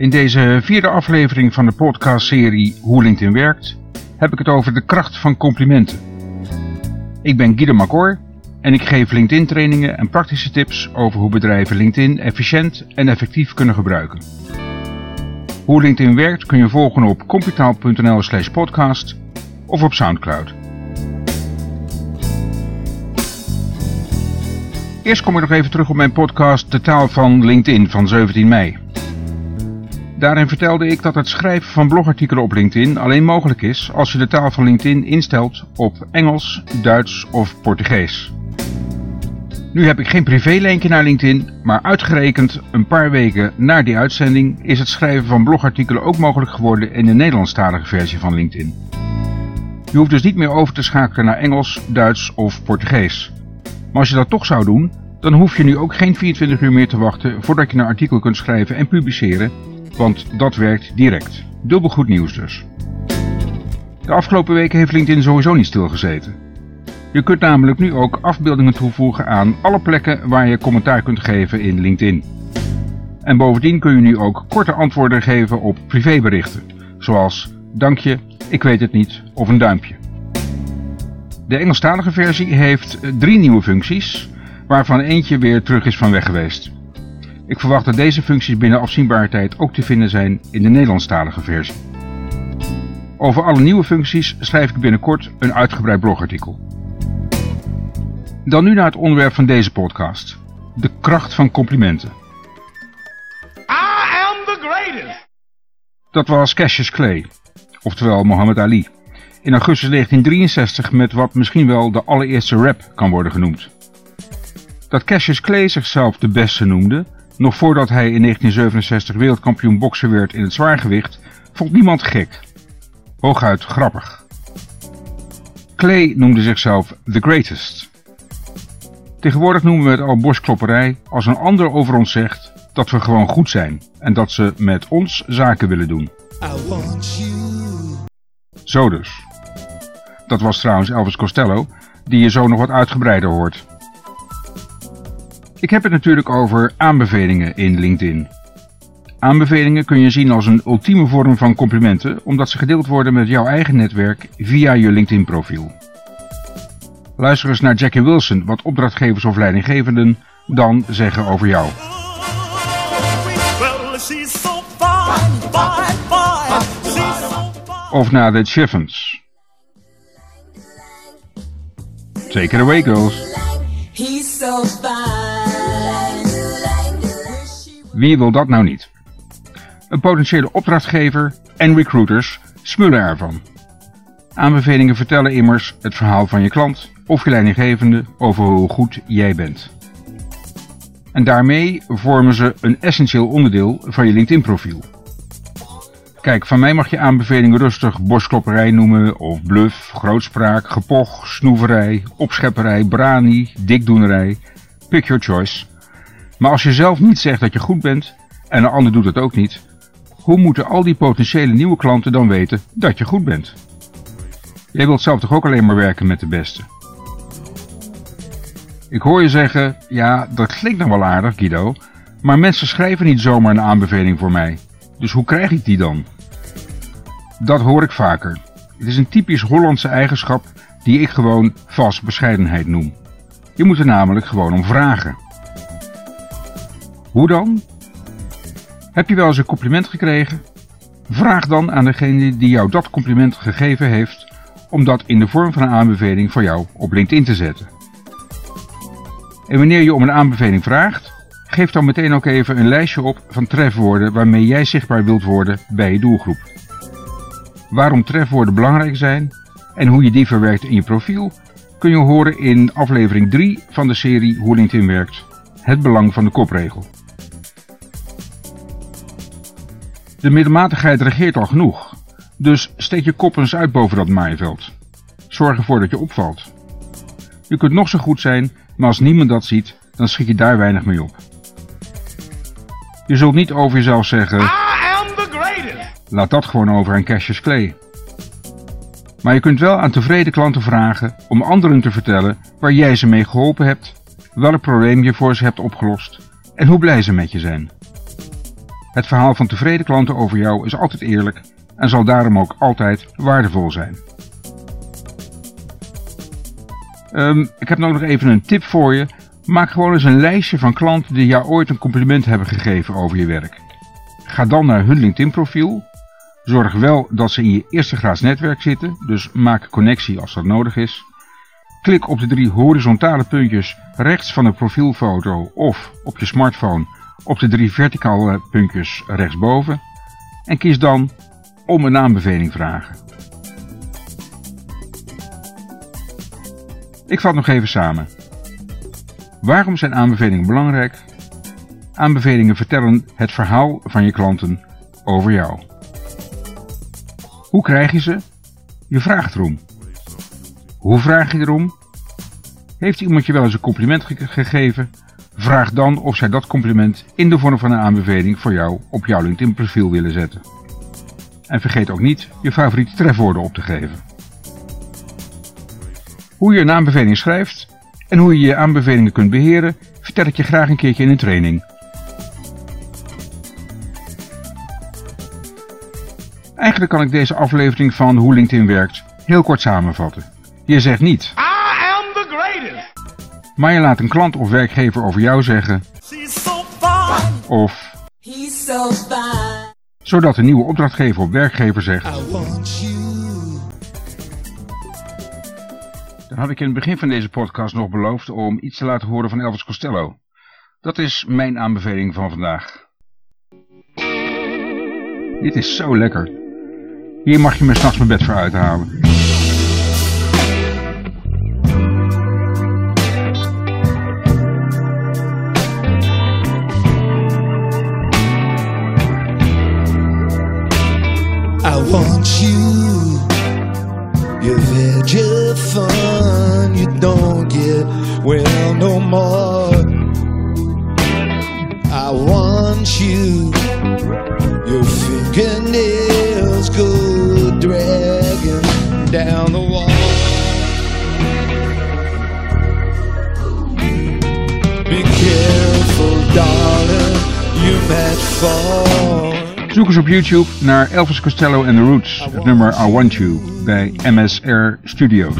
In deze vierde aflevering van de podcastserie Hoe LinkedIn werkt, heb ik het over de kracht van complimenten. Ik ben Guido Macor en ik geef LinkedIn trainingen en praktische tips over hoe bedrijven LinkedIn efficiënt en effectief kunnen gebruiken. Hoe LinkedIn werkt kun je volgen op computaal.nl slash podcast of op Soundcloud. Eerst kom ik nog even terug op mijn podcast De Taal van LinkedIn van 17 mei. Daarin vertelde ik dat het schrijven van blogartikelen op LinkedIn alleen mogelijk is als je de taal van LinkedIn instelt op Engels, Duits of Portugees. Nu heb ik geen privélinkje naar LinkedIn, maar uitgerekend een paar weken na die uitzending is het schrijven van blogartikelen ook mogelijk geworden in de Nederlandstalige versie van LinkedIn. Je hoeft dus niet meer over te schakelen naar Engels, Duits of Portugees. Maar als je dat toch zou doen, dan hoef je nu ook geen 24 uur meer te wachten voordat je een artikel kunt schrijven en publiceren, want dat werkt direct. Dubbel goed nieuws dus. De afgelopen weken heeft LinkedIn sowieso niet stilgezeten. Je kunt namelijk nu ook afbeeldingen toevoegen aan alle plekken waar je commentaar kunt geven in LinkedIn. En bovendien kun je nu ook korte antwoorden geven op privéberichten, zoals dankje, ik weet het niet of een duimpje. De Engelstalige versie heeft drie nieuwe functies, waarvan eentje weer terug is van weg geweest. Ik verwacht dat deze functies binnen afzienbare tijd ook te vinden zijn in de Nederlandstalige versie. Over alle nieuwe functies schrijf ik binnenkort een uitgebreid blogartikel. Dan nu naar het onderwerp van deze podcast. De kracht van complimenten. I am the greatest. Dat was Cassius Clay, oftewel Muhammad Ali. In augustus 1963 met wat misschien wel de allereerste rap kan worden genoemd. Dat Cassius Clay zichzelf de beste noemde, nog voordat hij in 1967 wereldkampioen boksen werd in het zwaargewicht, vond niemand gek. Hooguit grappig. Clay noemde zichzelf the greatest. Tegenwoordig noemen we het al borstklopperij als een ander over ons zegt dat we gewoon goed zijn en dat ze met ons zaken willen doen. Zo dus. Dat was trouwens Elvis Costello, die je zo nog wat uitgebreider hoort. Ik heb het natuurlijk over aanbevelingen in LinkedIn. Aanbevelingen kun je zien als een ultieme vorm van complimenten, omdat ze gedeeld worden met jouw eigen netwerk via je LinkedIn profiel. Luister eens naar Jackie Wilson wat opdrachtgevers of leidinggevenden dan zeggen over jou. Of naar de Chiffons. Take it away girls. He's so fine. Wie wil dat nou niet? Een potentiële opdrachtgever en recruiters smullen ervan. Aanbevelingen vertellen immers het verhaal van je klant of je leidinggevende over hoe goed jij bent. En daarmee vormen ze een essentieel onderdeel van je LinkedIn profiel. Kijk, van mij mag je aanbevelingen rustig borstklopperij noemen of bluff, grootspraak, gepoch, snoeverij, opschepperij, brani, dikdoenerij. Pick your choice. Maar als je zelf niet zegt dat je goed bent en een ander doet het ook niet, hoe moeten al die potentiële nieuwe klanten dan weten dat je goed bent? Jij wilt zelf toch ook alleen maar werken met de beste? Ik hoor je zeggen, ja, dat klinkt nog wel aardig, Guido, maar mensen schrijven niet zomaar een aanbeveling voor mij. Dus hoe krijg ik die dan? Dat hoor ik vaker. Het is een typisch Hollandse eigenschap die ik gewoon vast bescheidenheid noem. Je moet er namelijk gewoon om vragen. Hoe dan? Heb je wel eens een compliment gekregen? Vraag dan aan degene die jou dat compliment gegeven heeft om dat in de vorm van een aanbeveling voor jou op LinkedIn te zetten. En wanneer je om een aanbeveling vraagt, geef dan meteen ook even een lijstje op van trefwoorden waarmee jij zichtbaar wilt worden bij je doelgroep. Waarom trefwoorden belangrijk zijn en hoe je die verwerkt in je profiel kun je horen in aflevering 3 van de serie Hoe LinkedIn werkt, het belang van de kopregel. De middelmatigheid regeert al genoeg, dus steek je kop eens uit boven dat maaiveld. Zorg ervoor dat je opvalt. Je kunt nog zo goed zijn, maar als niemand dat ziet, dan schiet je daar weinig mee op. Je zult niet over jezelf zeggen, I am the greatest. laat dat gewoon over aan Cassius Clay. Maar je kunt wel aan tevreden klanten vragen om anderen te vertellen waar jij ze mee geholpen hebt, welk probleem je voor ze hebt opgelost en hoe blij ze met je zijn. Het verhaal van tevreden klanten over jou is altijd eerlijk en zal daarom ook altijd waardevol zijn. Ehm, ik heb nog even een tip voor je. Maak gewoon eens een lijstje van klanten die jou ooit een compliment hebben gegeven over je werk. Ga dan naar hun LinkedIn profiel. Zorg wel dat ze in je eerste graads netwerk zitten, dus maak connectie als dat nodig is. Klik op de drie horizontale puntjes rechts van de profielfoto of op je smartphone op de drie verticale puntjes rechtsboven en kies dan om een aanbeveling vragen. Ik vat nog even samen. Waarom zijn aanbevelingen belangrijk? Aanbevelingen vertellen het verhaal van je klanten over jou. Hoe krijg je ze? Je vraagt erom. Hoe vraag je erom? Heeft iemand je wel eens een compliment gegeven? Vraag dan of zij dat compliment in de vorm van een aanbeveling voor jou op jouw LinkedIn profiel willen zetten. En vergeet ook niet je favoriete trefwoorden op te geven. Hoe je een aanbeveling schrijft en hoe je je aanbevelingen kunt beheren, vertel ik je graag een keertje in een training. Eigenlijk kan ik deze aflevering van Hoe LinkedIn werkt heel kort samenvatten. Je zegt niet. Maar je laat een klant of werkgever over jou zeggen so of so zodat de nieuwe opdrachtgever of werkgever zegt. Dan had ik in het begin van deze podcast nog beloofd om iets te laten horen van Elvis Costello. Dat is mijn aanbeveling van vandaag. Dit is zo lekker. Hier mag je me s'nachts mijn bed voor uithalen. Zoek eens op YouTube naar Elvis Costello and the Roots, het nummer I Want You, bij MSR Studios.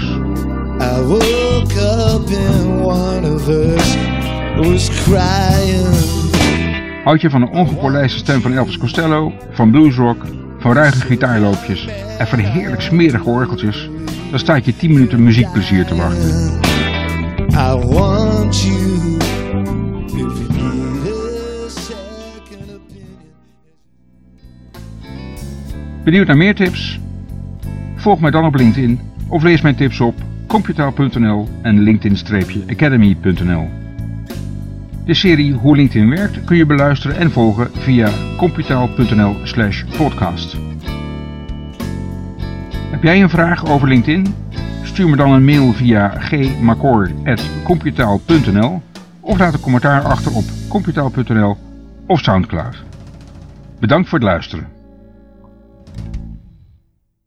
I woke up and one of us was crying. Houd je van een ongepolijste stem van Elvis Costello, van bluesrock, van ruige gitaarloopjes en van heerlijk smerige orgeltjes, dan staat je 10 minuten muziekplezier te wachten. I want you. Benieuwd naar meer tips? Volg mij dan op LinkedIn of lees mijn tips op computaal.nl en linkedin-academy.nl. De serie Hoe LinkedIn werkt kun je beluisteren en volgen via computaal.nl slash podcast. Heb jij een vraag over LinkedIn? Stuur me dan een mail via gmacor.computaal.nl of laat een commentaar achter op computaal.nl of Soundcloud. Bedankt voor het luisteren.